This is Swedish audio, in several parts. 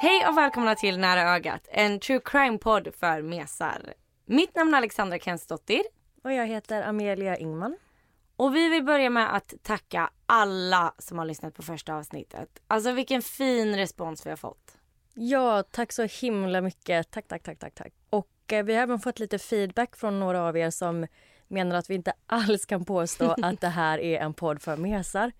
Hej och välkomna till Nära ögat, en true crime-podd för mesar. Mitt namn är Alexandra Kensdottir Och jag heter Amelia Ingman. och vi vill börja med att tacka alla som har lyssnat på första avsnittet. Alltså vilken fin respons vi har fått. Ja, tack så himla mycket. Tack, tack, tack, tack, tack. Och eh, vi har även fått lite feedback från några av er som menar att vi inte alls kan påstå att det här är en podd för mesar.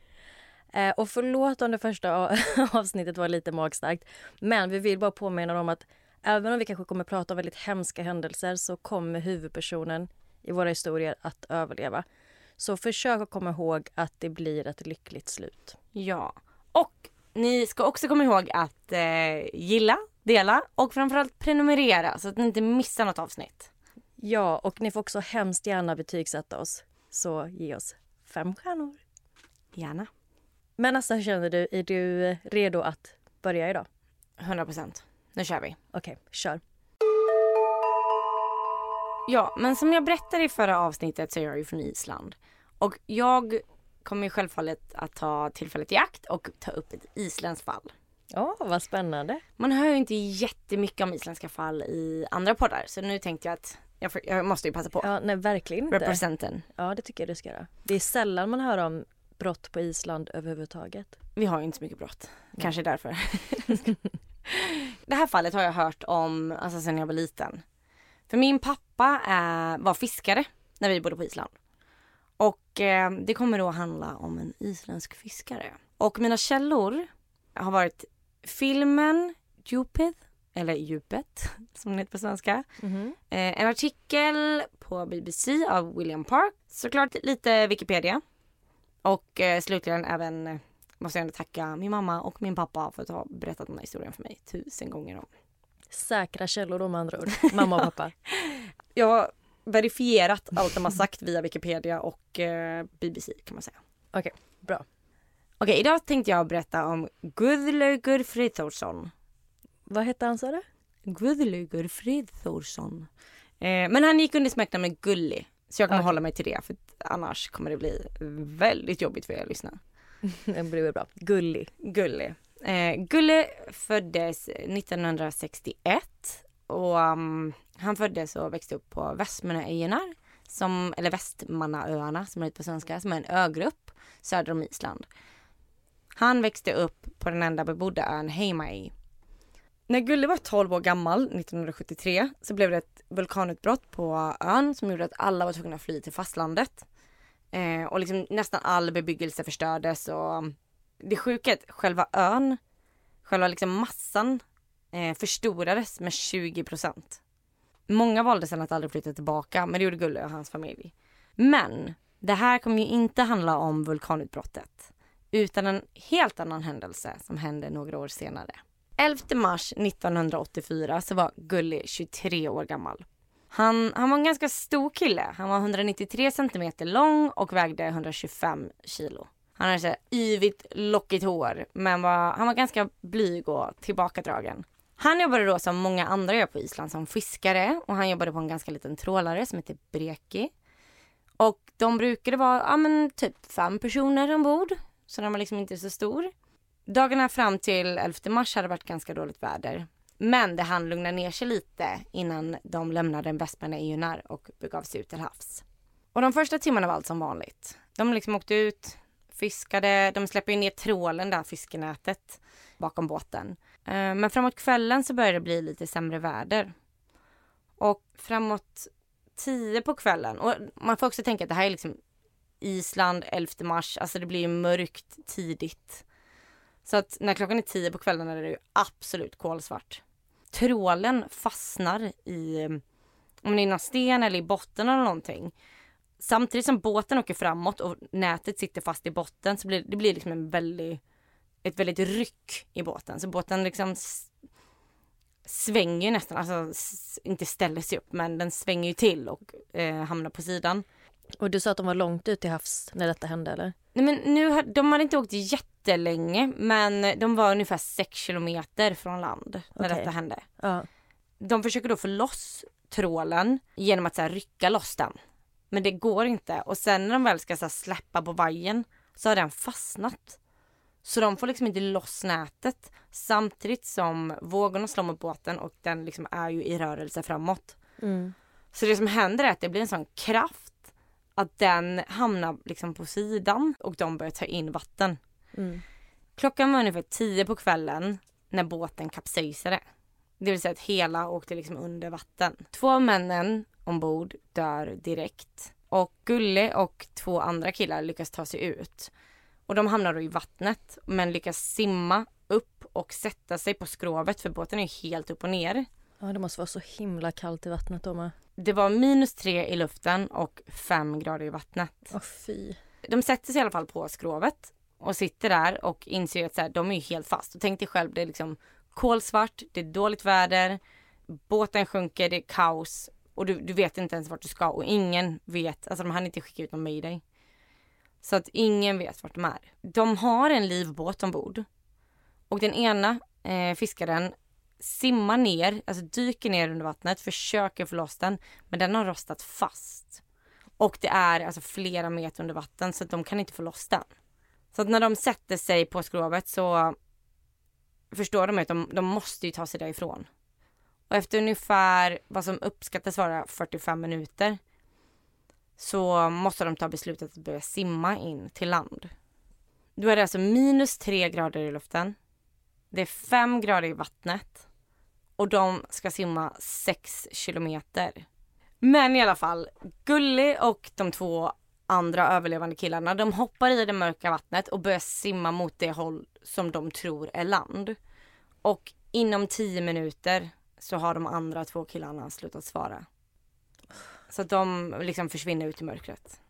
Eh, och förlåt om det första avsnittet var lite magstarkt. Men vi vill bara påminna om att även om vi kanske kommer prata om väldigt hemska händelser så kommer huvudpersonen i våra historier att överleva. Så försök att komma ihåg att det blir ett lyckligt slut. Ja, och ni ska också komma ihåg att eh, gilla, dela och framförallt prenumerera så att ni inte missar något avsnitt. Ja, och ni får också hemskt gärna betygsätta oss. Så ge oss fem stjärnor. Gärna. Men Asta, hur känner du? Är du redo att börja idag? 100%. Nu kör vi. Okej, kör. Ja, men som jag berättade i förra avsnittet så är jag ju från Island. Och jag kommer ju självfallet att ta tillfället i akt och ta upp ett isländskt fall. Ja, vad spännande. Man hör ju inte jättemycket om isländska fall i andra poddar så nu tänkte jag att jag, får, jag måste ju passa på. Ja, nej, verkligen inte. Representen. Ja, det tycker jag du ska göra. Det är sällan man hör om brott på Island överhuvudtaget. Vi har ju inte så mycket brott. Kanske därför. det här fallet har jag hört om alltså, sen jag var liten. För min pappa eh, var fiskare när vi bodde på Island. Och eh, det kommer då handla om en isländsk fiskare. Och mina källor har varit filmen Djupet, eller Djupet som det heter på svenska. Mhm. Eh, en artikel på BBC av William Park. Såklart lite Wikipedia. Och eh, slutligen även eh, måste jag ändå tacka min mamma och min pappa för att ha berättat den här historien för mig tusen gånger om. Säkra källor med andra ord. Mamma och pappa. Jag har verifierat allt de har sagt via Wikipedia och eh, BBC kan man säga. Okej, bra. Okej, idag tänkte jag berätta om Guðlaugur Friðþórsson. Vad hette han sa du? Guðlaugur Friðþórsson. Eh, men han gick under smeknamnet Gulli. Så jag kommer Okej. hålla mig till det för annars kommer det bli väldigt jobbigt för er att lyssna. Det blir bra. Gullig. Gulli. Eh, Gulle föddes 1961 och um, han föddes och växte upp på Västmannaöarna, som, eller Västmannaöarna som det heter på svenska, som är en ögrupp söder om Island. Han växte upp på den enda bebodda ön Heimaey. När Gulle var 12 år gammal, 1973, så blev det ett vulkanutbrott på ön som gjorde att alla var tvungna att fly till fastlandet. Eh, och liksom nästan all bebyggelse förstördes och um, det sjuka är att själva ön, själva liksom massan eh, förstorades med 20 procent. Många valde sedan att aldrig flytta tillbaka men det gjorde Gulle och hans familj. Men det här kommer ju inte handla om vulkanutbrottet utan en helt annan händelse som hände några år senare. 11 mars 1984 så var Gulli 23 år gammal. Han, han var en ganska stor kille. Han var 193 centimeter lång och vägde 125 kilo. Han hade så yvigt, lockigt hår, men var, han var ganska blyg och tillbakadragen. Han jobbade då som många andra gör på Island som fiskare och han jobbade på en ganska liten trålare som heter Breki. Och de brukade vara, ja men typ fem personer ombord, så den var liksom inte så stor. Dagarna fram till 11 mars hade varit ganska dåligt väder. Men det hann lugna ner sig lite innan de lämnade Västmannaöarna och begav sig ut till havs. Och de första timmarna var allt som vanligt. De liksom åkte ut, fiskade, de släpper ju ner trålen där, fiskenätet, bakom båten. Eh, men framåt kvällen så började det bli lite sämre väder. Och framåt tio på kvällen, och man får också tänka att det här är liksom Island 11 mars, alltså det blir ju mörkt tidigt. Så att när klockan är tio på kvällen är det ju absolut kolsvart. Trålen fastnar i, om det är någon sten eller i botten eller någonting. Samtidigt som båten åker framåt och nätet sitter fast i botten så blir det blir liksom en väldigt, ett väldigt ryck i båten. Så båten liksom svänger nästan, alltså inte ställer sig upp men den svänger ju till och eh, hamnar på sidan. Och du sa att de var långt ut till havs när detta hände eller? Nej men nu, de hade inte åkt jättelänge men de var ungefär 6 kilometer från land när Okej. detta hände. Ja. De försöker då få loss trålen genom att så här, rycka loss den. Men det går inte och sen när de väl ska så här, släppa på vajern så har den fastnat. Så de får liksom inte loss nätet samtidigt som vågorna slår mot båten och den liksom är ju i rörelse framåt. Mm. Så det som händer är att det blir en sån kraft att den hamnar liksom på sidan och de börjar ta in vatten. Mm. Klockan var ungefär tio på kvällen när båten kapsejsade. Det vill säga att hela åkte liksom under vatten. Två av männen ombord dör direkt. Och Gulle och två andra killar lyckas ta sig ut. Och de hamnar då i vattnet men lyckas simma upp och sätta sig på skrovet för båten är helt upp och ner. ja, det måste vara så himla kallt i vattnet då med. Det var minus tre i luften och fem grader i vattnet. Åh fy. De sätter sig i alla fall på skrovet och sitter där och inser att så här, de är ju helt fast. Och tänk dig själv, det är liksom kolsvart, det är dåligt väder, båten sjunker, det är kaos och du, du vet inte ens vart du ska och ingen vet, alltså de hann inte skicka ut någon mayday. Så att ingen vet vart de är. De har en livbåt ombord och den ena eh, fiskaren simmar ner, alltså dyker ner under vattnet, försöker få loss den, men den har rostat fast. Och det är alltså flera meter under vatten så att de kan inte få loss den. Så att när de sätter sig på skrovet så förstår de att de, de måste ju ta sig därifrån. Och efter ungefär vad som uppskattas vara 45 minuter så måste de ta beslutet att börja simma in till land. Då är det alltså minus 3 grader i luften. Det är 5 grader i vattnet. Och de ska simma 6 kilometer. Men i alla fall, Gulli och de två andra överlevande killarna de hoppar i det mörka vattnet och börjar simma mot det håll som de tror är land. Och inom 10 minuter så har de andra två killarna slutat svara. Så att de liksom försvinner ut i mörkret.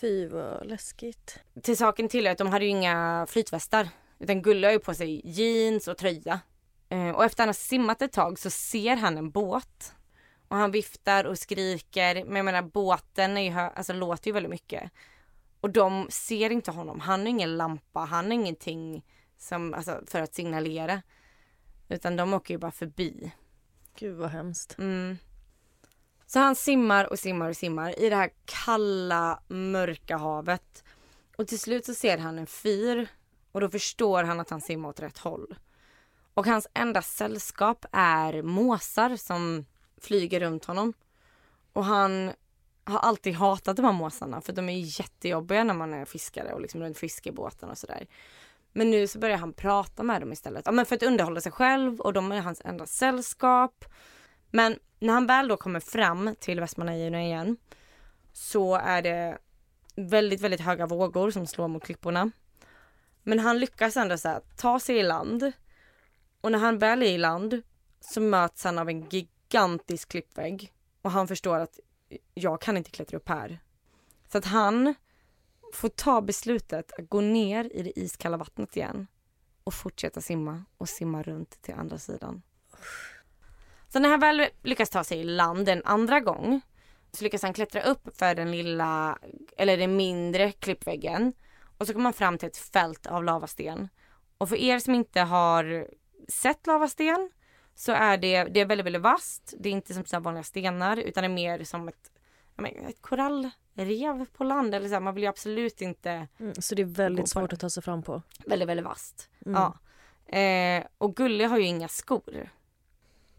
Fy vad läskigt. Till saken till är att de hade ju inga flytvästar. Utan Gulle har ju på sig jeans och tröja. Eh, Och efter han har simmat ett tag så ser han en båt. Och han viftar och skriker. Men jag menar båten är ju alltså, låter ju väldigt mycket. Och de ser inte honom. Han har ingen lampa. Han har ingenting som, alltså, för att signalera. Utan de åker ju bara förbi. Gud vad hemskt. Mm. Så han simmar och simmar och simmar i det här kalla, mörka havet. Och till slut så ser han en fyr och då förstår han att han simmar åt rätt håll. Och hans enda sällskap är måsar som flyger runt honom. Och han har alltid hatat de här måsarna för de är jättejobbiga när man är fiskare och liksom runt fiskebåten och sådär. Men nu så börjar han prata med dem istället. Ja, men för att underhålla sig själv och de är hans enda sällskap. Men när han väl då kommer fram till Västmannaöarna igen så är det väldigt, väldigt höga vågor som slår mot klipporna. Men han lyckas ändå så här, ta sig i land. Och när han väl är i land så möts han av en gigantisk klippvägg. Och han förstår att jag kan inte klättra upp här. Så att han får ta beslutet att gå ner i det iskalla vattnet igen och fortsätta simma och simma runt till andra sidan. Så när han väl lyckas ta sig i land en andra gång så lyckas han klättra upp för den lilla, eller den mindre klippväggen och så kommer man fram till ett fält av lavasten. Och för er som inte har sett lavasten så är det, det är väldigt, väldigt vasst. Det är inte som så vanliga stenar utan det är mer som ett, menar, ett korallrev på land. Eller så här, man vill ju absolut inte Mm, så det är väldigt svårt att ta sig fram på. väldigt, väldigt vasst. Mm. Ja. Eh, och Gulle har ju inga skor.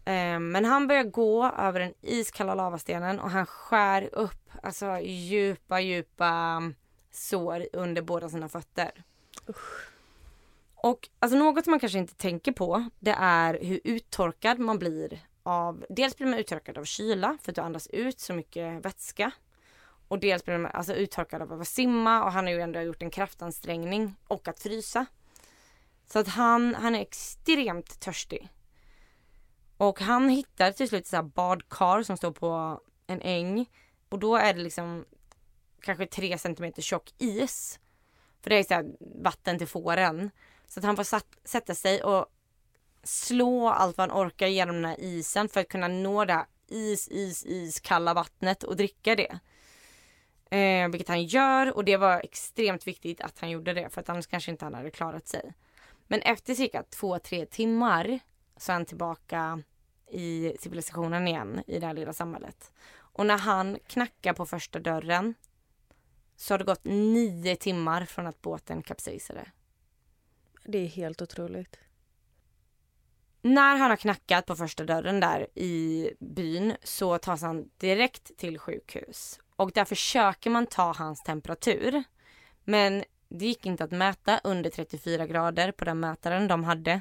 Eh, men han börjar gå över den iskalla lavastenen och han skär upp alltså djupa, djupa sår under båda sina fötter. Och alltså något som man kanske inte tänker på det är hur uttorkad man blir av, dels blir man uttorkad av kyla för att du andas ut så mycket vätska. Och dels blir man alltså uttorkad av att simma och han har ju ändå gjort en kraftansträngning och att frysa. Så att han, han är extremt törstig. Och han hittar till slut ett badkar som står på en äng. Och då är det liksom kanske tre centimeter tjock is. För det är så här vatten till fåren. Så att han får satt, sätta sig och slå allt vad han orkar genom den här isen för att kunna nå det här is, is, is kalla vattnet och dricka det. Eh, vilket han gör och det var extremt viktigt att han gjorde det för att annars kanske inte han hade klarat sig. Men efter cirka två, tre timmar så är han tillbaka i civilisationen igen i det här lilla samhället. Och när han knackar på första dörren så har det gått nio timmar från att båten kapsejsade. Det är helt otroligt. När han har knackat på första dörren där i byn så tas han direkt till sjukhus. Och där försöker man ta hans temperatur. Men det gick inte att mäta under 34 grader på den mätaren de hade.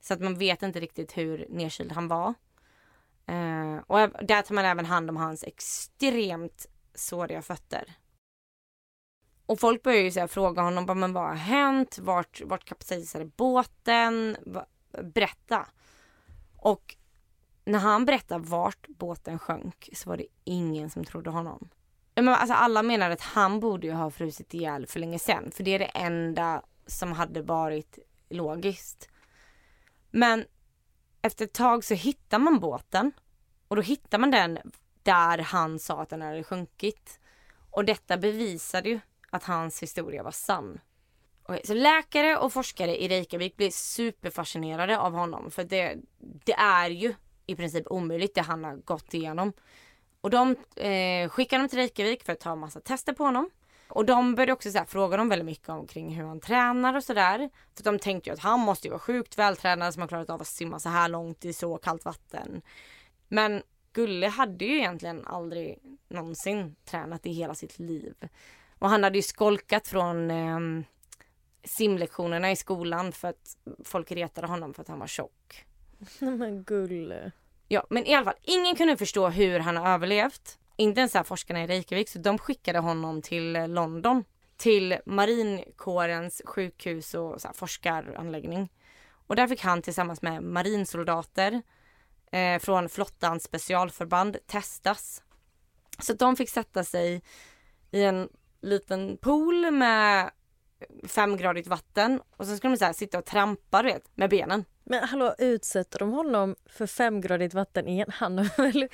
Så att man vet inte riktigt hur nedkyld han var. Eh, och där tar man även hand om hans extremt såriga fötter. Och folk börjar ju så fråga honom, men vad har hänt? Vart, vart kapsejsade båten? Berätta. Och när han berättar vart båten sjönk så var det ingen som trodde honom. Men alltså alla menar att han borde ju ha frusit ihjäl för länge sedan. För det är det enda som hade varit logiskt. Men efter ett tag så hittar man båten. Och då hittar man den där han sa att den hade sjunkit. Och detta bevisade ju att hans historia var sann. Okay, så läkare och forskare i Reykjavik blir superfascinerade av honom för det, det är ju i princip omöjligt det han har gått igenom. Och de eh, skickar honom till Reykjavik för att ta en massa tester på honom. Och de började också så här, fråga dem väldigt mycket omkring hur han tränar och sådär. För de tänkte ju att han måste ju vara sjukt vältränad som har klarat av att simma så här långt i så kallt vatten. Men Gulle hade ju egentligen aldrig någonsin tränat i hela sitt liv. Och han hade ju skolkat från eh, simlektionerna i skolan för att folk retade honom för att han var tjock. Men Gulle. Ja, men i alla fall, ingen kunde förstå hur han har överlevt. Inte ens här forskarna i Reykjavik, så de skickade honom till eh, London. Till marinkårens sjukhus och så här, forskaranläggning. Och där fick han tillsammans med marinsoldater eh, från flottans specialförband testas. Så de fick sätta sig i en liten pool med femgradigt vatten och så skulle de så här sitta och trampa vet, med benen. Men hallå, utsätter de honom för femgradigt vatten igen? Han har väl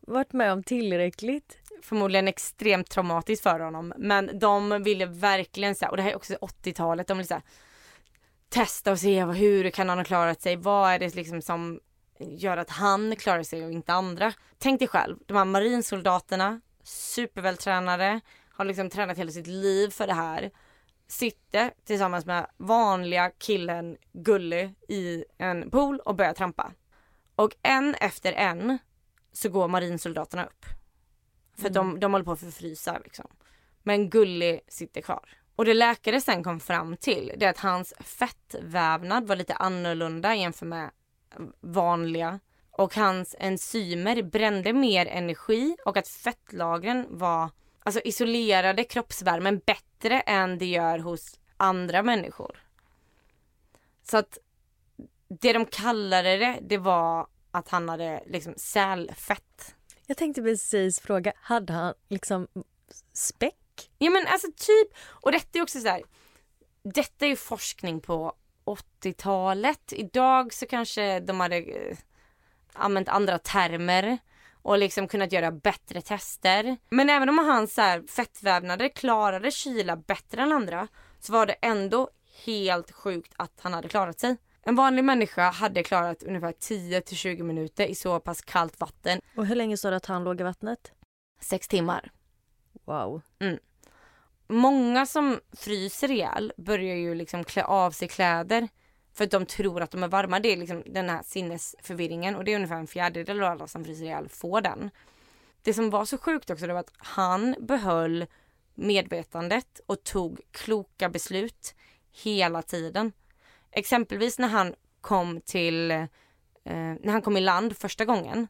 varit med om tillräckligt? Förmodligen extremt traumatiskt för honom. Men de ville verkligen så här, och det här är också 80-talet, de vill så här, testa och se hur kan han ha klarat sig? Vad är det liksom som gör att han klarar sig och inte andra? Tänk dig själv, de här marinsoldaterna, supervältränade, har liksom tränat hela sitt liv för det här sitter tillsammans med vanliga killen Gully i en pool och börjar trampa. Och en efter en så går marinsoldaterna upp. För mm. de, de håller på att förfrysa liksom. Men Gully sitter kvar. Och det läkare sen kom fram till det är att hans fettvävnad var lite annorlunda jämfört med vanliga. Och hans enzymer brände mer energi och att fettlagren var alltså isolerade kroppsvärmen bättre än det gör hos andra människor. Så att det de kallade det, det var att han hade liksom sälfett. Jag tänkte precis fråga, hade han liksom späck? Ja men alltså typ, och detta är också så här, detta är ju forskning på 80-talet. Idag så kanske de hade eh, använt andra termer och liksom kunnat göra bättre tester. Men även om hans så här, fettvävnader klarade kyla bättre än andra så var det ändå helt sjukt att han hade klarat sig. En vanlig människa hade klarat ungefär 10 till 20 minuter i så pass kallt vatten. Och hur länge sa du att han låg i vattnet? Sex timmar. Wow. Mm. Många som fryser ihjäl börjar ju liksom klä av sig kläder för att de tror att de är varma. Det är liksom den här sinnesförvirringen och det är ungefär en fjärdedel av alla som fryser ihjäl får den. Det som var så sjukt också det var att han behöll medvetandet och tog kloka beslut hela tiden. Exempelvis när han kom till, eh, när han kom i land första gången.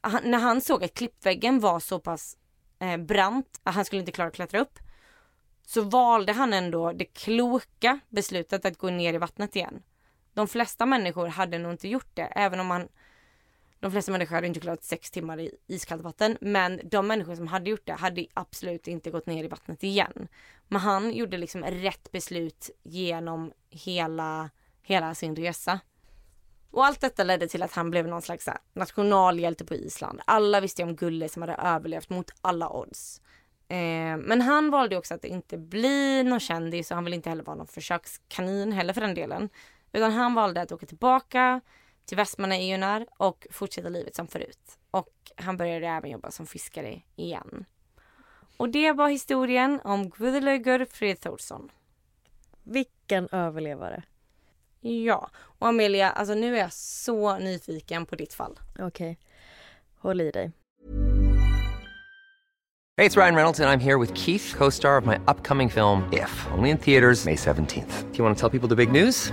Han, när han såg att klippväggen var så pass eh, brant att han skulle inte klara att klättra upp. Så valde han ändå det kloka beslutet att gå ner i vattnet igen. De flesta människor hade nog inte gjort det även om man De flesta människor hade inte klarat sex timmar i iskallt vatten men de människor som hade gjort det hade absolut inte gått ner i vattnet igen. Men han gjorde liksom rätt beslut genom hela, hela sin resa. Och allt detta ledde till att han blev någon slags nationalhjälte på Island. Alla visste om Gulle som hade överlevt mot alla odds. Eh, men han valde också att inte bli någon kändis och han ville inte heller vara någon försökskanin heller för den delen. Utan han valde att åka tillbaka till Västmannaöarna och fortsätta livet som förut. Och han började även jobba som fiskare igen. Och det var historien om Guðlaugur Friðþórsson. Vilken överlevare. Ja, och Amelia, alltså nu är jag så nyfiken på ditt fall. Okej, okay. håll i dig. Hej, det är Ryan Reynolds och jag är här med Keith, co-star of my upcoming film If, only in theaters May 17th. Do you want to tell people the big news?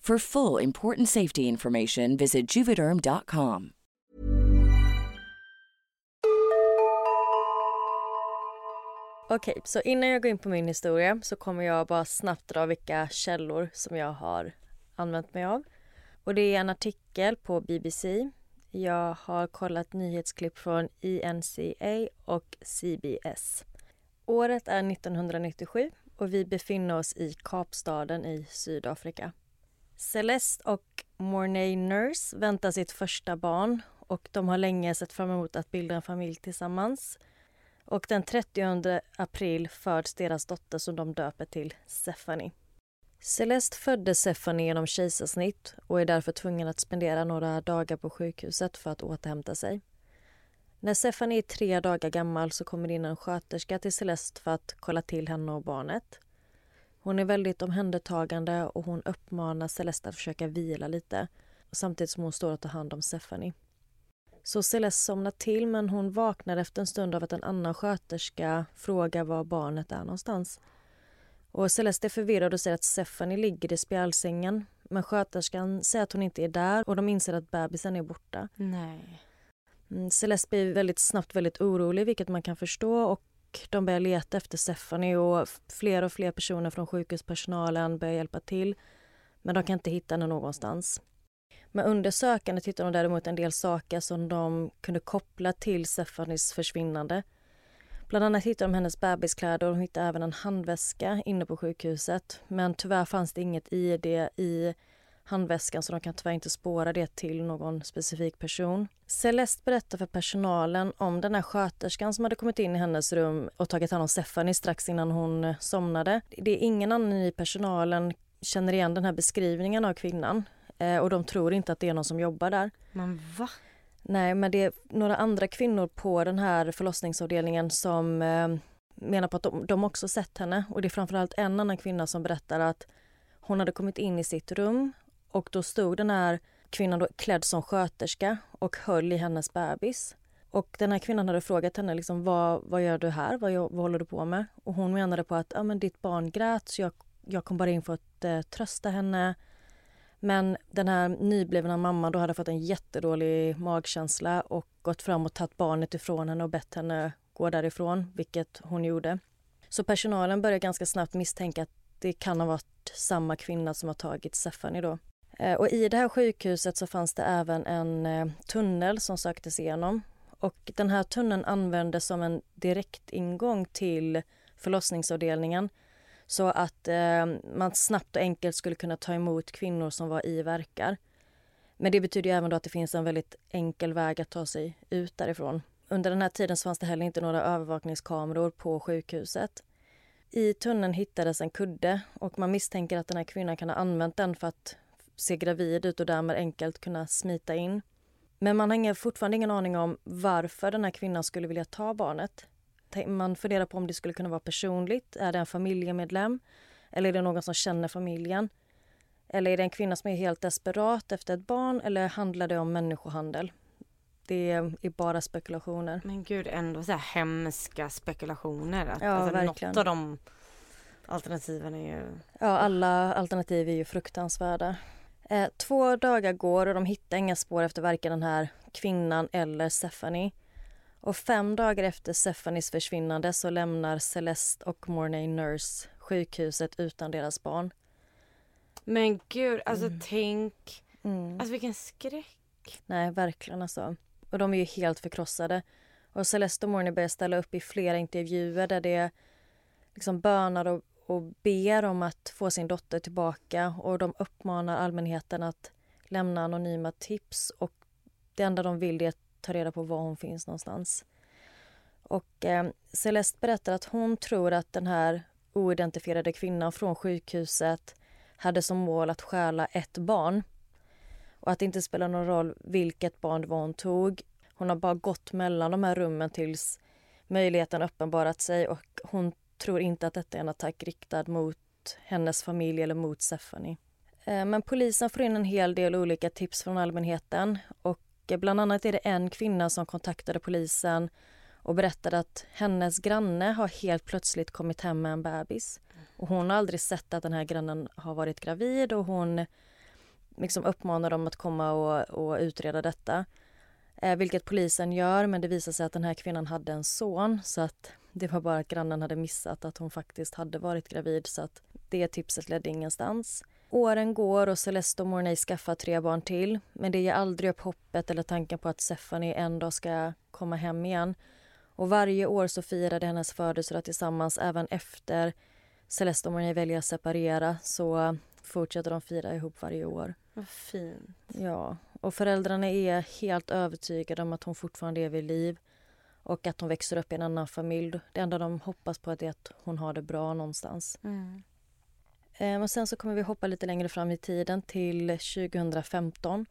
For full important safety information, visit juvederm.com. Okej, okay, så innan jag går in på min historia så kommer jag bara snabbt dra vilka källor som jag har använt mig av. Och det är en artikel på BBC. Jag har kollat nyhetsklipp från INCA och CBS. Året är 1997 och vi befinner oss i Kapstaden i Sydafrika. Celeste och Mornay Nurse väntar sitt första barn och de har länge sett fram emot att bilda en familj tillsammans. Och den 30 april föds deras dotter som de döper till Stephanie. Celeste födde Stephanie genom kejsarsnitt och är därför tvungen att spendera några dagar på sjukhuset för att återhämta sig. När Stephanie är tre dagar gammal så kommer det in en sköterska till Celeste för att kolla till henne och barnet. Hon är väldigt omhändertagande och hon uppmanar Celeste att försöka vila lite samtidigt som hon står och tar hand om Stephanie. Så Celeste somnar till men hon vaknar efter en stund av att en annan sköterska frågar var barnet är någonstans. Och Celeste är förvirrad och säger att Stephanie ligger i spjälsängen men sköterskan säger att hon inte är där och de inser att bebisen är borta. Nej. Mm, Celeste blir väldigt snabbt väldigt orolig vilket man kan förstå och de börjar leta efter Stephanie och fler och fler personer från sjukhuspersonalen börjar hjälpa till. Men de kan inte hitta henne någonstans. Men under sökandet hittar de däremot en del saker som de kunde koppla till Stephanies försvinnande. Bland annat hittade de hennes bebiskläder och de hittade även en handväska inne på sjukhuset. Men tyvärr fanns det inget ID i handväskan så de kan tyvärr inte spåra det till någon specifik person. Celeste berättar för personalen om den här sköterskan som hade kommit in i hennes rum och tagit hand om Stephanie strax innan hon eh, somnade. Det är ingen annan i personalen känner igen den här beskrivningen av kvinnan eh, och de tror inte att det är någon som jobbar där. Men va? Nej, men det är några andra kvinnor på den här förlossningsavdelningen som eh, menar på att de, de också sett henne och det är framförallt en annan kvinna som berättar att hon hade kommit in i sitt rum och då stod den här kvinnan då klädd som sköterska och höll i hennes bebis. Och den här kvinnan hade frågat henne liksom, vad, vad gör du här, vad, vad håller du på med? Och hon menade på att ah, men ditt barn grät så jag, jag kom bara in för att eh, trösta henne. Men den här nyblivna mamman då hade fått en jättedålig magkänsla och gått fram och tagit barnet ifrån henne och bett henne gå därifrån, vilket hon gjorde. Så personalen började ganska snabbt misstänka att det kan ha varit samma kvinna som har tagit Stephanie då. Eh, och i det här sjukhuset så fanns det även en eh, tunnel som söktes igenom. Och den här tunneln användes som en direktingång till förlossningsavdelningen så att eh, man snabbt och enkelt skulle kunna ta emot kvinnor som var i verkar. Men det betyder även då att det finns en väldigt enkel väg att ta sig ut därifrån. Under den här tiden så fanns det heller inte några övervakningskameror på sjukhuset. I tunneln hittades en kudde och man misstänker att den här kvinnan kan ha använt den för att se gravid ut och därmed enkelt kunna smita in. Men man har fortfarande ingen aning om varför den här kvinnan skulle vilja ta barnet. Man funderar på om det skulle kunna vara personligt. Är det en familjemedlem? Eller är det någon som känner familjen? Eller är det en kvinna som är helt desperat efter ett barn? Eller handlar det om människohandel? Det är bara spekulationer. Men gud, ändå så här hemska spekulationer. Att, ja, alltså, verkligen. Något av de alternativen är ju... Ja, alla alternativ är ju fruktansvärda. Eh, två dagar går och de hittar inga spår efter varken den här kvinnan eller Stephanie. Och fem dagar efter Stephanies försvinnande så lämnar Celeste och Mornay Nurse sjukhuset utan deras barn. Men gud, alltså Mm. tänk. Mm. Alltså vilken skräck. Nej, verkligen alltså. Och de är ju helt förkrossade. Och Celeste och Mornay börjar ställa upp i flera intervjuer där det liksom bönar och, och ber om att få sin dotter tillbaka och de uppmanar allmänheten att lämna anonyma tips och det enda de vill är att ta reda på var hon finns någonstans. Och eh, Celeste berättar att hon tror att den här oidentifierade kvinnan från sjukhuset hade som mål att stjäla ett barn och att det inte spelar någon roll vilket barn det var hon tog. Hon har bara gått mellan de här rummen tills möjligheten uppenbarat sig och hon tror inte att detta är en attack riktad mot hennes familj eller mot Stephanie. Eh, men polisen får in en hel del olika tips från allmänheten och eh, bland annat är det en kvinna som kontaktade polisen och berättade att hennes granne har helt plötsligt kommit hem med en bebis. Och hon har aldrig sett att den här grannen har varit gravid och hon liksom uppmanar dem att komma och, och utreda detta. Eh, vilket polisen gör, men det visar sig att den här kvinnan hade en son så att det var bara att grannen hade missat att hon faktiskt hade varit gravid så att det tipset ledde ingenstans. Åren går och Celeste och Mornay skaffar tre barn till men det ger aldrig upp hoppet eller tanken på att Stephanie en dag ska komma hem igen. Och varje år så firar de hennes födelsedag tillsammans även efter Celeste och Mornay väljer att separera så fortsätter de fira ihop varje år. Vad fint. Ja, och föräldrarna är helt övertygade om att hon fortfarande är vid liv och att hon växer upp i en annan familj. Det enda de hoppas på är att hon har det bra någonstans. Mm. Eh, och sen så kommer vi hoppa lite längre fram i tiden till 2015.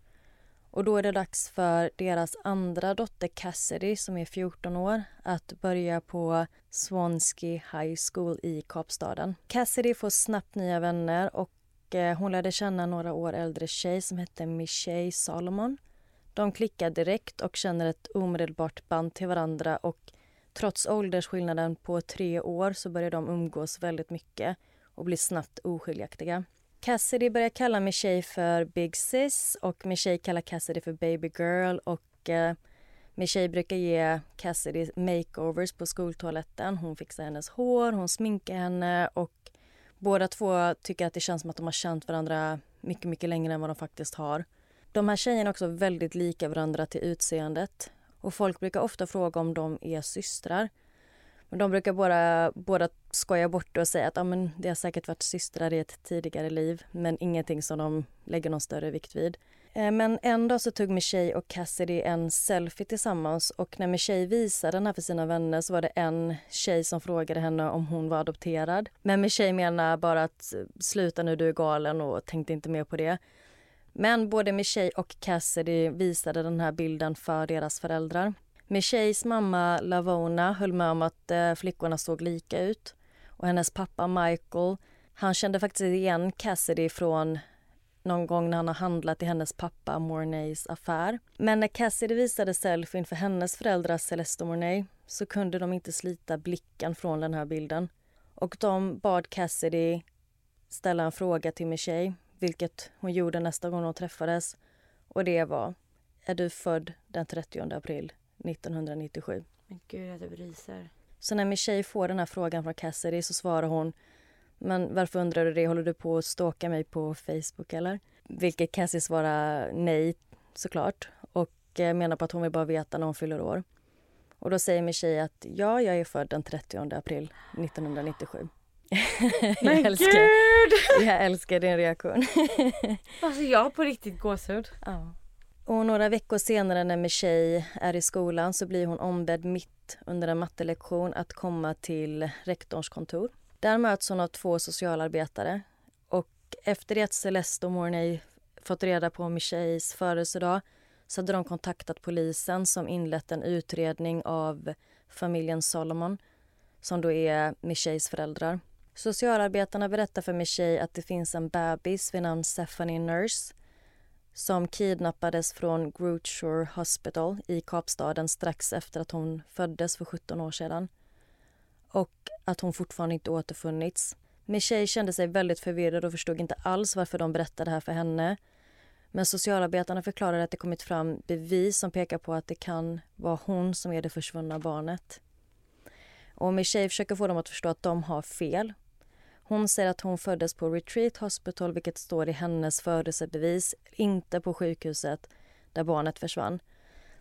Och då är det dags för deras andra dotter Cassidy som är 14 år att börja på Swansea High School i Kapstaden. Cassidy får snabbt nya vänner och Eh, hon lärde känna en några år äldre tjej som hette Michelle Salomon. De klickar direkt och känner ett omedelbart band till varandra och trots åldersskillnaden på tre år så börjar de umgås väldigt mycket och blir snabbt oskiljaktiga. Cassidy börjar kalla Michelle för Big Sis och Michelle kallar Cassidy för Baby Girl och eh, Michelle brukar ge Cassidy makeovers på skoltoaletten. Hon fixar hennes hår, hon sminkar henne och båda två tycker att det känns som att de har känt varandra mycket, mycket längre än vad de faktiskt har. De här tjejerna är också väldigt lika varandra till utseendet och folk brukar ofta fråga om de är systrar. Men de brukar bara, båda skoja bort det och säga att ja, men det har säkert varit systrar i ett tidigare liv men ingenting som de lägger någon större vikt vid. Eh, men en dag så tog Michelle och Cassidy en selfie tillsammans och när Michelle visade den här för sina vänner så var det en tjej som frågade henne om hon var adopterad. Men Michelle menar bara att eh, sluta nu, du är galen och tänkte inte mer på det. Men både Michelle och Cassidy visade den här bilden för deras föräldrar. Michelles mamma Lavona höll med om att eh, flickorna såg lika ut. Och hennes pappa Michael, han kände faktiskt igen Cassidy från någon gång när han har handlat i hennes pappa Mornays affär. Men när Cassidy visade selfien för hennes föräldrar Celeste och Mornay så kunde de inte slita blicken från den här bilden. Och de bad Cassidy ställa en fråga till Michelle. vilket hon gjorde nästa gång de träffades. Och det var, är du född den 30 april 1997? Men gud, jag typ ryser. Så när Michelle får den här frågan från Cassidy så svarar hon Men varför undrar du det? Håller du på att stalka mig på Facebook eller? Vilket Cassie svarar nej såklart och menar på att hon vill bara veta när hon fyller år. Och då säger Michelle att ja, jag är född den 30 april 1997. Men jag, älskar, gud! jag älskar din reaktion. Alltså jag har på riktigt gåshud. ja. Och några veckor senare när Michelle är i skolan så blir hon ombedd mitt under en mattelektion att komma till rektorns kontor. Där möts hon av två socialarbetare och efter det att Celeste och Mornay fått reda på Michelles födelsedag så hade de kontaktat polisen som inlett en utredning av familjen Solomon som då är Michelles föräldrar. Socialarbetarna berättar för Michelle att det finns en bebis vid namn Stephanie Nurse som kidnappades från Grootshore Hospital i Kapstaden strax efter att hon föddes för 17 år sedan och att hon fortfarande inte återfunnits. Michelle kände sig väldigt förvirrad och förstod inte alls varför de berättade det här för henne. Men socialarbetarna förklarade att det kommit fram bevis som pekar på att det kan vara hon som är det försvunna barnet. Och Michelle försöker få dem att förstå att de har fel. Hon säger att hon föddes på Retreat Hospital vilket står i hennes födelsebevis, inte på sjukhuset där barnet försvann.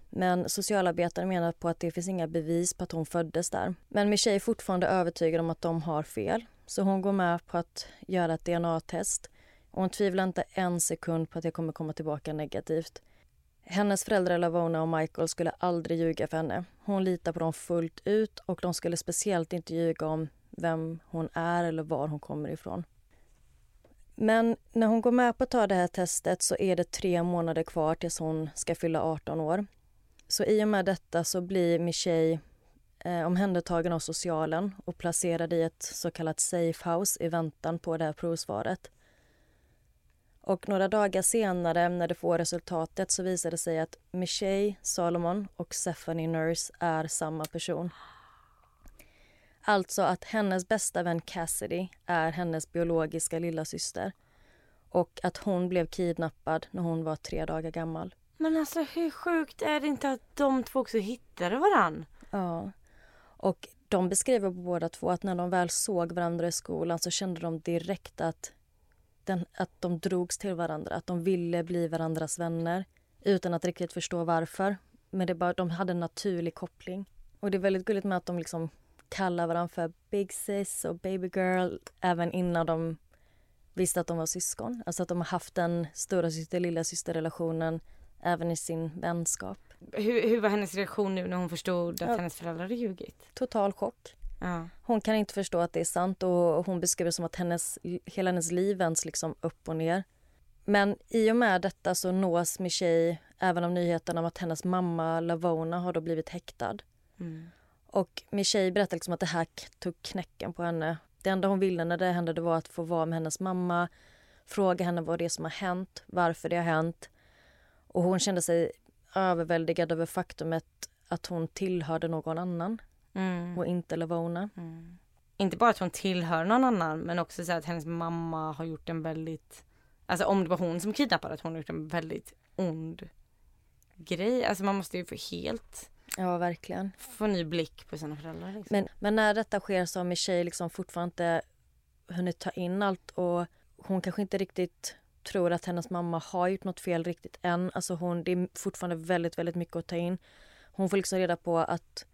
Men socialarbetare menar på att det finns inga bevis på att hon föddes där. Men Michelle är fortfarande övertygad om att de har fel. Så hon går med på att göra ett DNA-test. Och hon tvivlar inte en sekund på att det kommer komma tillbaka negativt. Hennes föräldrar Lavona och Michael skulle aldrig ljuga för henne. Hon litar på dem fullt ut och de skulle speciellt inte ljuga om vem hon är eller var hon kommer ifrån. Men när hon går med på att ta det här testet så är det tre månader kvar tills hon ska fylla 18 år. Så i och med detta så blir Michelle eh, omhändertagen av socialen och placerad i ett så kallat safe house i väntan på det här provsvaret. Och några dagar senare när det får resultatet så visar det sig att Michelle Salomon och Stephanie Nurse är samma person. Alltså att hennes bästa vän Cassidy är hennes biologiska lilla syster och att hon blev kidnappad när hon var tre dagar gammal. Men alltså hur sjukt är det inte att de två också hittade varann? Ja. Och de beskriver båda två att när de väl såg varandra i skolan så kände de direkt att, den, att de drogs till varandra, att de ville bli varandras vänner utan att riktigt förstå varför. Men det bara, de hade en naturlig koppling. Och det är väldigt gulligt med att de liksom kallar varandra för Big Sis och Baby Girl även innan de visste att de var syskon. Alltså att de har haft den stora syster lilla syster relationen även i sin vänskap. Hur, hur var hennes reaktion nu när hon förstod att Ja. hennes föräldrar hade ljugit? Total chock. Ja. Hon kan inte förstå att det är sant och hon beskriver som att hennes, hela hennes liv vänds liksom upp och ner. Men i och med detta så nås Michelle även av nyheten om att hennes mamma Lavona har då blivit häktad. Mm. Och Michelle berättar liksom att det här tog knäcken på henne. Det enda hon ville när det hände det var att få vara med hennes mamma, fråga henne vad det är som har hänt, varför det har hänt. Och hon kände sig överväldigad över faktumet att hon tillhörde någon annan Mm. och inte Lavona. Inte bara att hon tillhör någon annan men också så att hennes mamma har gjort en väldigt Alltså om det var hon som kidnappade att hon har gjort en väldigt ond grej. Alltså man måste ju få helt Ja, verkligen. få ny blick på sina föräldrar. Liksom. Men, men när detta sker så har Michelle liksom fortfarande inte hunnit ta in allt och hon kanske inte riktigt tror att hennes mamma har gjort något fel riktigt än. Alltså hon, det är fortfarande väldigt, väldigt mycket att ta in. Hon får liksom reda på att,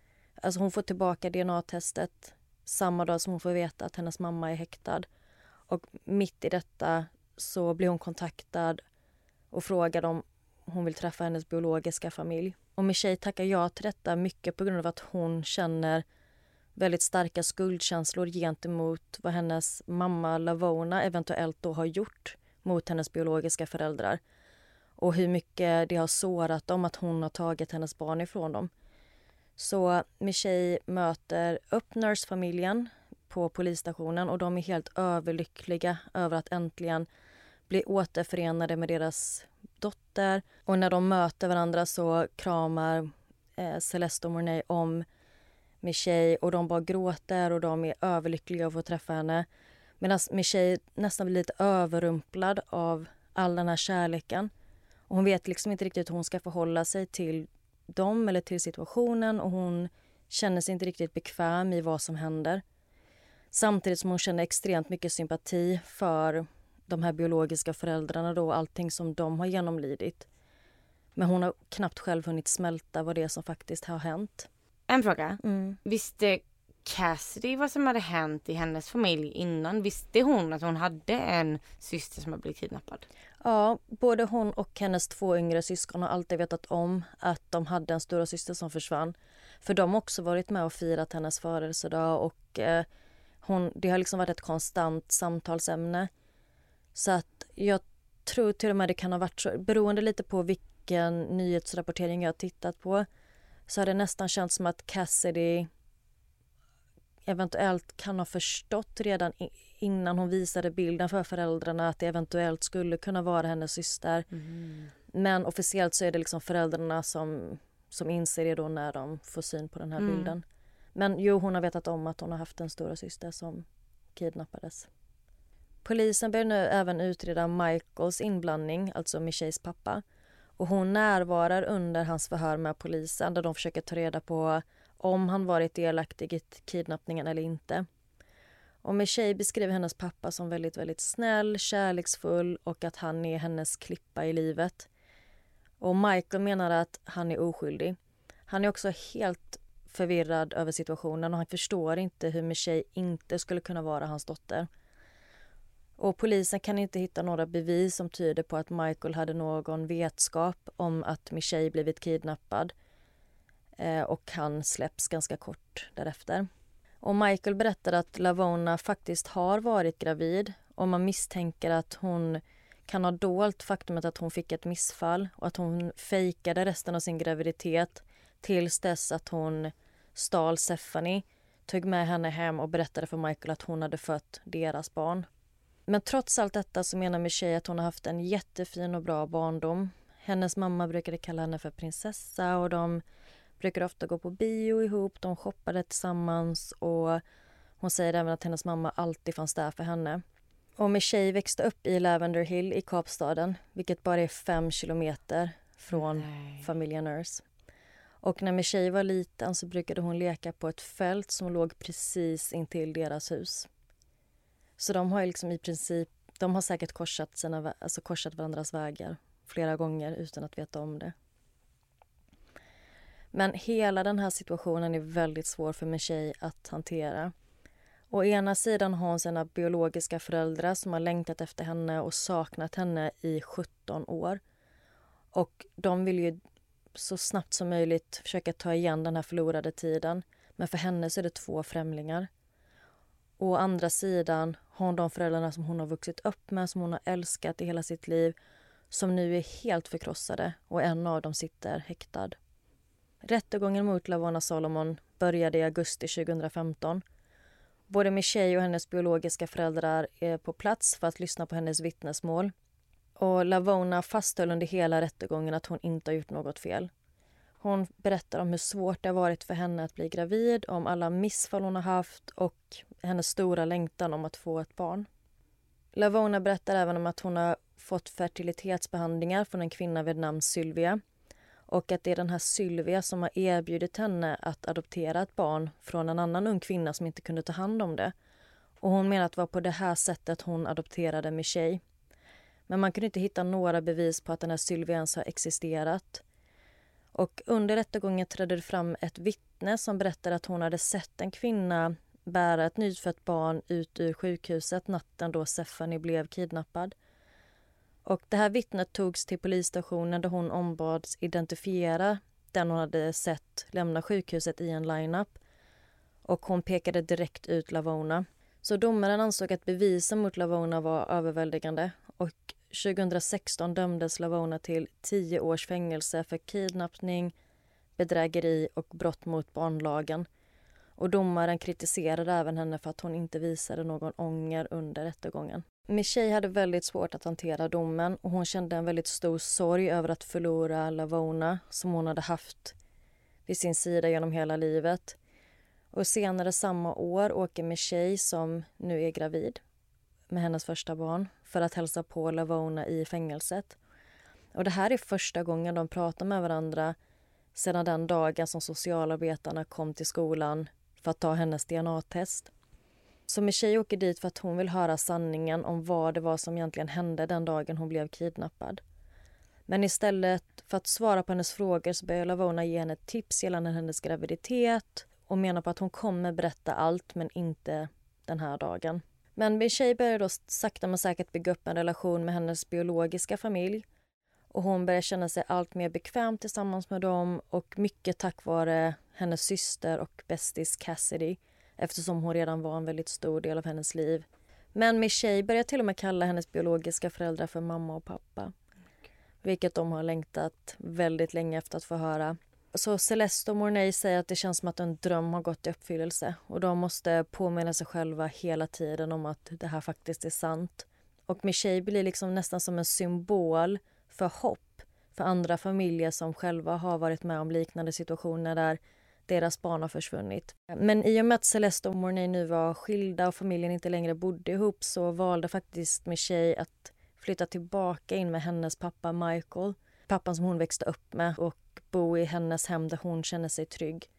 alltså hon får tillbaka DNA-testet samma dag som hon får veta att hennes mamma är häktad. Och mitt i detta så blir hon kontaktad och frågad om hon vill träffa hennes biologiska familj. Och Michelle tackar ja till detta mycket på grund av att hon känner väldigt starka skuldkänslor gentemot vad hennes mamma Lavona eventuellt då har gjort mot hennes biologiska föräldrar. Och hur mycket det har sårat dem att hon har tagit hennes barn ifrån dem. Så Michelle möter upp Nurse-familjen på polisstationen och de är helt överlyckliga över att äntligen bli återförenade med deras dotter. Och när de möter varandra så kramar eh, Celeste och Mornay om Michelle och de bara gråter och de är överlyckliga att få träffa henne. Medan Michelle nästan blir lite överrumplad av all den här kärleken. Och hon vet liksom inte riktigt hur hon ska förhålla sig till dem eller till situationen och hon känner sig inte riktigt bekväm i vad som händer. Samtidigt som hon känner extremt mycket sympati för de här biologiska föräldrarna då, allting som de har genomlidit. Men hon har knappt själv hunnit smälta vad det är som faktiskt har hänt. En fråga. Mm. Visste Cassidy vad som hade hänt i hennes familj innan? Visste hon att hon hade en syster som hade blivit kidnappad? Ja, både hon och hennes två yngre syskon har alltid vetat om att de hade en stora syster som försvann. För de har också varit med och firat hennes födelsedag och eh, hon, det har liksom varit ett konstant samtalsämne. Så att jag tror till och med det kan ha varit så, beroende lite på vilken nyhetsrapportering jag har tittat på, så har det nästan känts som att Cassidy eventuellt kan ha förstått redan innan hon visade bilden för föräldrarna att det eventuellt skulle kunna vara hennes syster. Mm. Men officiellt så är det liksom föräldrarna som, som inser det då när de får syn på den här mm. bilden. Men jo, hon har vetat om att hon har haft en stora syster som kidnappades. Polisen börjar nu även utreda Michaels inblandning, alltså Michelles pappa. Och hon närvarar under hans förhör med polisen där de försöker ta reda på om han varit delaktig i kidnappningen eller inte. Och Michelle beskriver hennes pappa som väldigt, väldigt snäll, kärleksfull och att han är hennes klippa i livet. Och Michael menar att han är oskyldig. Han är också helt förvirrad över situationen och han förstår inte hur Michelle inte skulle kunna vara hans dotter. Och polisen kan inte hitta några bevis som tyder på att Michael hade någon vetskap om att Michelle blivit kidnappad. Eh, och han släpps ganska kort därefter. Och Michael berättar att Lavona faktiskt har varit gravid och man misstänker att hon kan ha dolt faktumet att hon fick ett missfall och att hon fejkade resten av sin graviditet tills dess att hon stal Stephanie, tog med henne hem och berättade för Michael att hon hade fött deras barn. Men trots allt detta så menar Michelle att hon har haft en jättefin och bra barndom. Hennes mamma brukade kalla henne för prinsessa och de brukade ofta gå på bio ihop, de shoppade tillsammans och hon säger även att hennes mamma alltid fanns där för henne. Och Michelle växte upp i Lavender Hill i Kapstaden, vilket bara är fem kilometer från Nej. familjen Nurse. Och när Michelle var liten så brukade hon leka på ett fält som låg precis intill deras hus. Så de har liksom i princip, de har säkert korsat, sina, alltså korsat varandras vägar flera gånger utan att veta om det. Men hela den här situationen är väldigt svår för min tjej att hantera. Å ena sidan har hon sina biologiska föräldrar som har längtat efter henne och saknat henne i 17 år. Och de vill ju så snabbt som möjligt försöka ta igen den här förlorade tiden. Men för henne så är det två främlingar. Å andra sidan har hon de föräldrarna som hon har vuxit upp med, som hon har älskat i hela sitt liv, som nu är helt förkrossade och en av dem sitter häktad. Rättegången mot Lavona Solomon började i augusti 2015. Både Michelle och hennes biologiska föräldrar är på plats för att lyssna på hennes vittnesmål. Och Lavona fasthöll under hela rättegången att hon inte har gjort något fel. Hon berättar om hur svårt det har varit för henne att bli gravid, om alla missfall hon har haft och hennes stora längtan om att få ett barn. Lavona berättar även om att hon har fått fertilitetsbehandlingar från en kvinna vid namn Sylvia och att det är den här Sylvia som har erbjudit henne att adoptera ett barn från en annan ung kvinna som inte kunde ta hand om det. Och hon menar att det var på det här sättet hon adopterade Michelle. Men man kunde inte hitta några bevis på att den här Sylvia ens har existerat. Och under rättegången trädde det fram ett vittne som berättade att hon hade sett en kvinna bära ett nyfött barn ut ur sjukhuset natten då Stephanie blev kidnappad. Och det här vittnet togs till polisstationen där hon ombads identifiera den hon hade sett lämna sjukhuset i en lineup. Och hon pekade direkt ut Lavona. Så domaren ansåg att bevisen mot Lavona var överväldigande och 2016 dömdes Lavona till tio års fängelse för kidnappning, bedrägeri och brott mot barnlagen. Och domaren kritiserade även henne för att hon inte visade någon ånger under rättegången. Michelle hade väldigt svårt att hantera domen och hon kände en väldigt stor sorg över att förlora Lavona som hon hade haft vid sin sida genom hela livet. Och senare samma år åker Michelle, som nu är gravid, med hennes första barn för att hälsa på Lavona i fängelset. Och det här är första gången de pratar med varandra sedan den dagen som socialarbetarna kom till skolan för att ta hennes DNA-test. Så Michelle åker dit för att hon vill höra sanningen om vad det var som egentligen hände den dagen hon blev kidnappad. Men istället för att svara på hennes frågor så börjar Lavona ge henne tips gällande hennes graviditet och menar på att hon kommer berätta allt, men inte den här dagen. Men Michelle börjar då sakta men säkert bygga upp en relation med hennes biologiska familj och hon börjar känna sig allt mer bekväm tillsammans med dem och mycket tack vare hennes syster och bästis Cassidy eftersom hon redan var en väldigt stor del av hennes liv. Men Michelle börjar till och med kalla hennes biologiska föräldrar för mamma och pappa. Vilket de har längtat väldigt länge efter att få höra. Så Celeste och Mornay säger att det känns som att en dröm har gått i uppfyllelse och de måste påminna sig själva hela tiden om att det här faktiskt är sant. Och Michelle blir liksom nästan som en symbol för hopp för andra familjer som själva har varit med om liknande situationer där deras barn har försvunnit. Men i och med att Celeste och Mornay nu var skilda och familjen inte längre bodde ihop så valde faktiskt Michelle att flytta tillbaka in med hennes pappa Michael. Pappan som hon växte upp med och bo i hennes hem där hon känner sig trygg.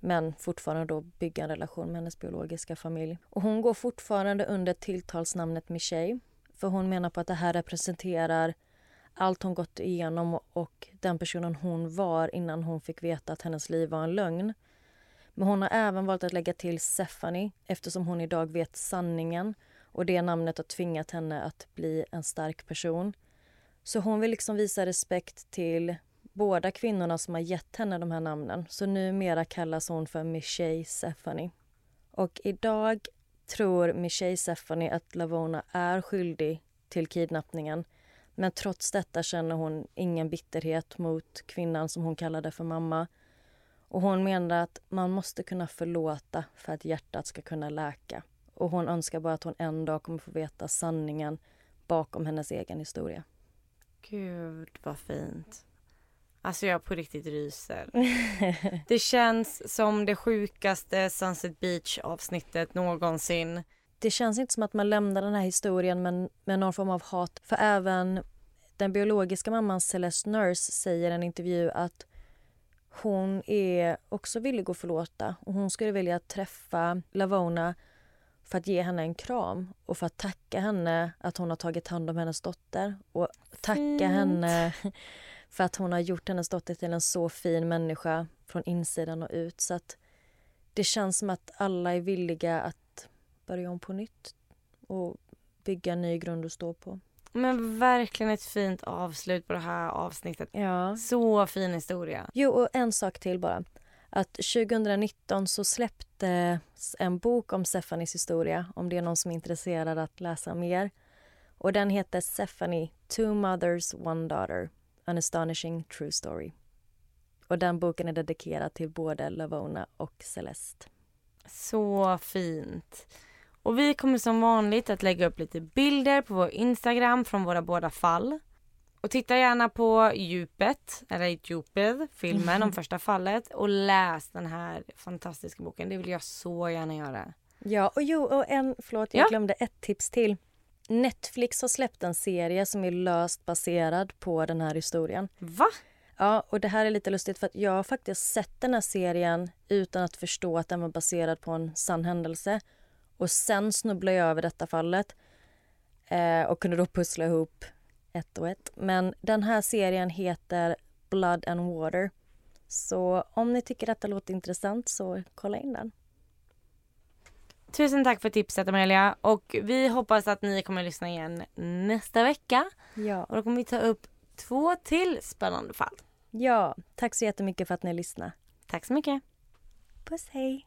Men fortfarande då bygga en relation med hennes biologiska familj. Och hon går fortfarande under tilltalsnamnet Michelle. För hon menar på att det här representerar allt hon gått igenom och den personen hon var innan hon fick veta att hennes liv var en lögn. Men hon har även valt att lägga till Stephanie eftersom hon idag vet sanningen och det namnet har tvingat henne att bli en stark person. Så hon vill liksom visa respekt till båda kvinnorna som har gett henne de här namnen. Så numera kallas hon för Michelle Stephanie. Och idag tror Michelle Stephanie att Lavona är skyldig till kidnappningen men trots detta känner hon ingen bitterhet mot kvinnan som hon kallade för mamma. Och hon menar att man måste kunna förlåta för att hjärtat ska kunna läka. Och hon önskar bara att hon en dag kommer få veta sanningen bakom hennes egen historia. Gud vad fint. Alltså jag på riktigt ryser. det känns som det sjukaste Sunset Beach avsnittet någonsin det känns inte som att man lämnar den här historien med, med någon form av hat. För även den biologiska mamman Celeste Nurse säger i en intervju att hon är också villig att förlåta och hon skulle vilja träffa Lavona för att ge henne en kram och för att tacka henne att hon har tagit hand om hennes dotter och tacka Fint. henne för att hon har gjort hennes dotter till en så fin människa från insidan och ut. Så att det känns som att alla är villiga att börja om på nytt och bygga en ny grund att stå på. Men verkligen ett fint avslut på det här avsnittet. Ja. Så fin historia. Jo, och en sak till bara. Att 2019 så släpptes en bok om Stephanies historia om det är någon som är intresserad att läsa mer. Och den heter Stephanie, Two Mothers, One Daughter. An astonishing true story. Och den boken är dedikerad till både Lavona och Celeste. Så fint. Och vi kommer som vanligt att lägga upp lite bilder på vår Instagram från våra båda fall. Och titta gärna på djupet, eller djupet, filmen om första fallet och läs den här fantastiska boken. Det vill jag så gärna göra. Ja, och jo, och en, förlåt, jag ja. glömde ett tips till. Netflix har släppt en serie som är löst baserad på den här historien. Va? Ja, och det här är lite lustigt för att jag har faktiskt sett den här serien utan att förstå att den var baserad på en sann händelse. Och sen snubblade jag över detta fallet eh, och kunde då pussla ihop ett och ett. Men den här serien heter Blood and Water. Så om ni tycker detta låter intressant så kolla in den. Tusen tack för tipset Amelia och vi hoppas att ni kommer att lyssna igen nästa vecka. Ja. Och då kommer vi ta upp två till spännande fall. Ja, tack så jättemycket för att ni lyssnade. Tack så mycket. Puss hej.